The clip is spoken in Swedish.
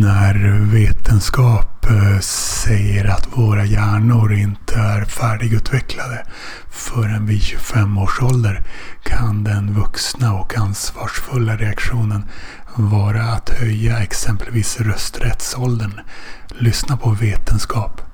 När vetenskap eh, säger att våra hjärnor inte är färdigutvecklade förrän vid 25 års ålder kan den vuxna och ansvarsfulla reaktionen vara att höja exempelvis rösträttsåldern. Lyssna på vetenskap.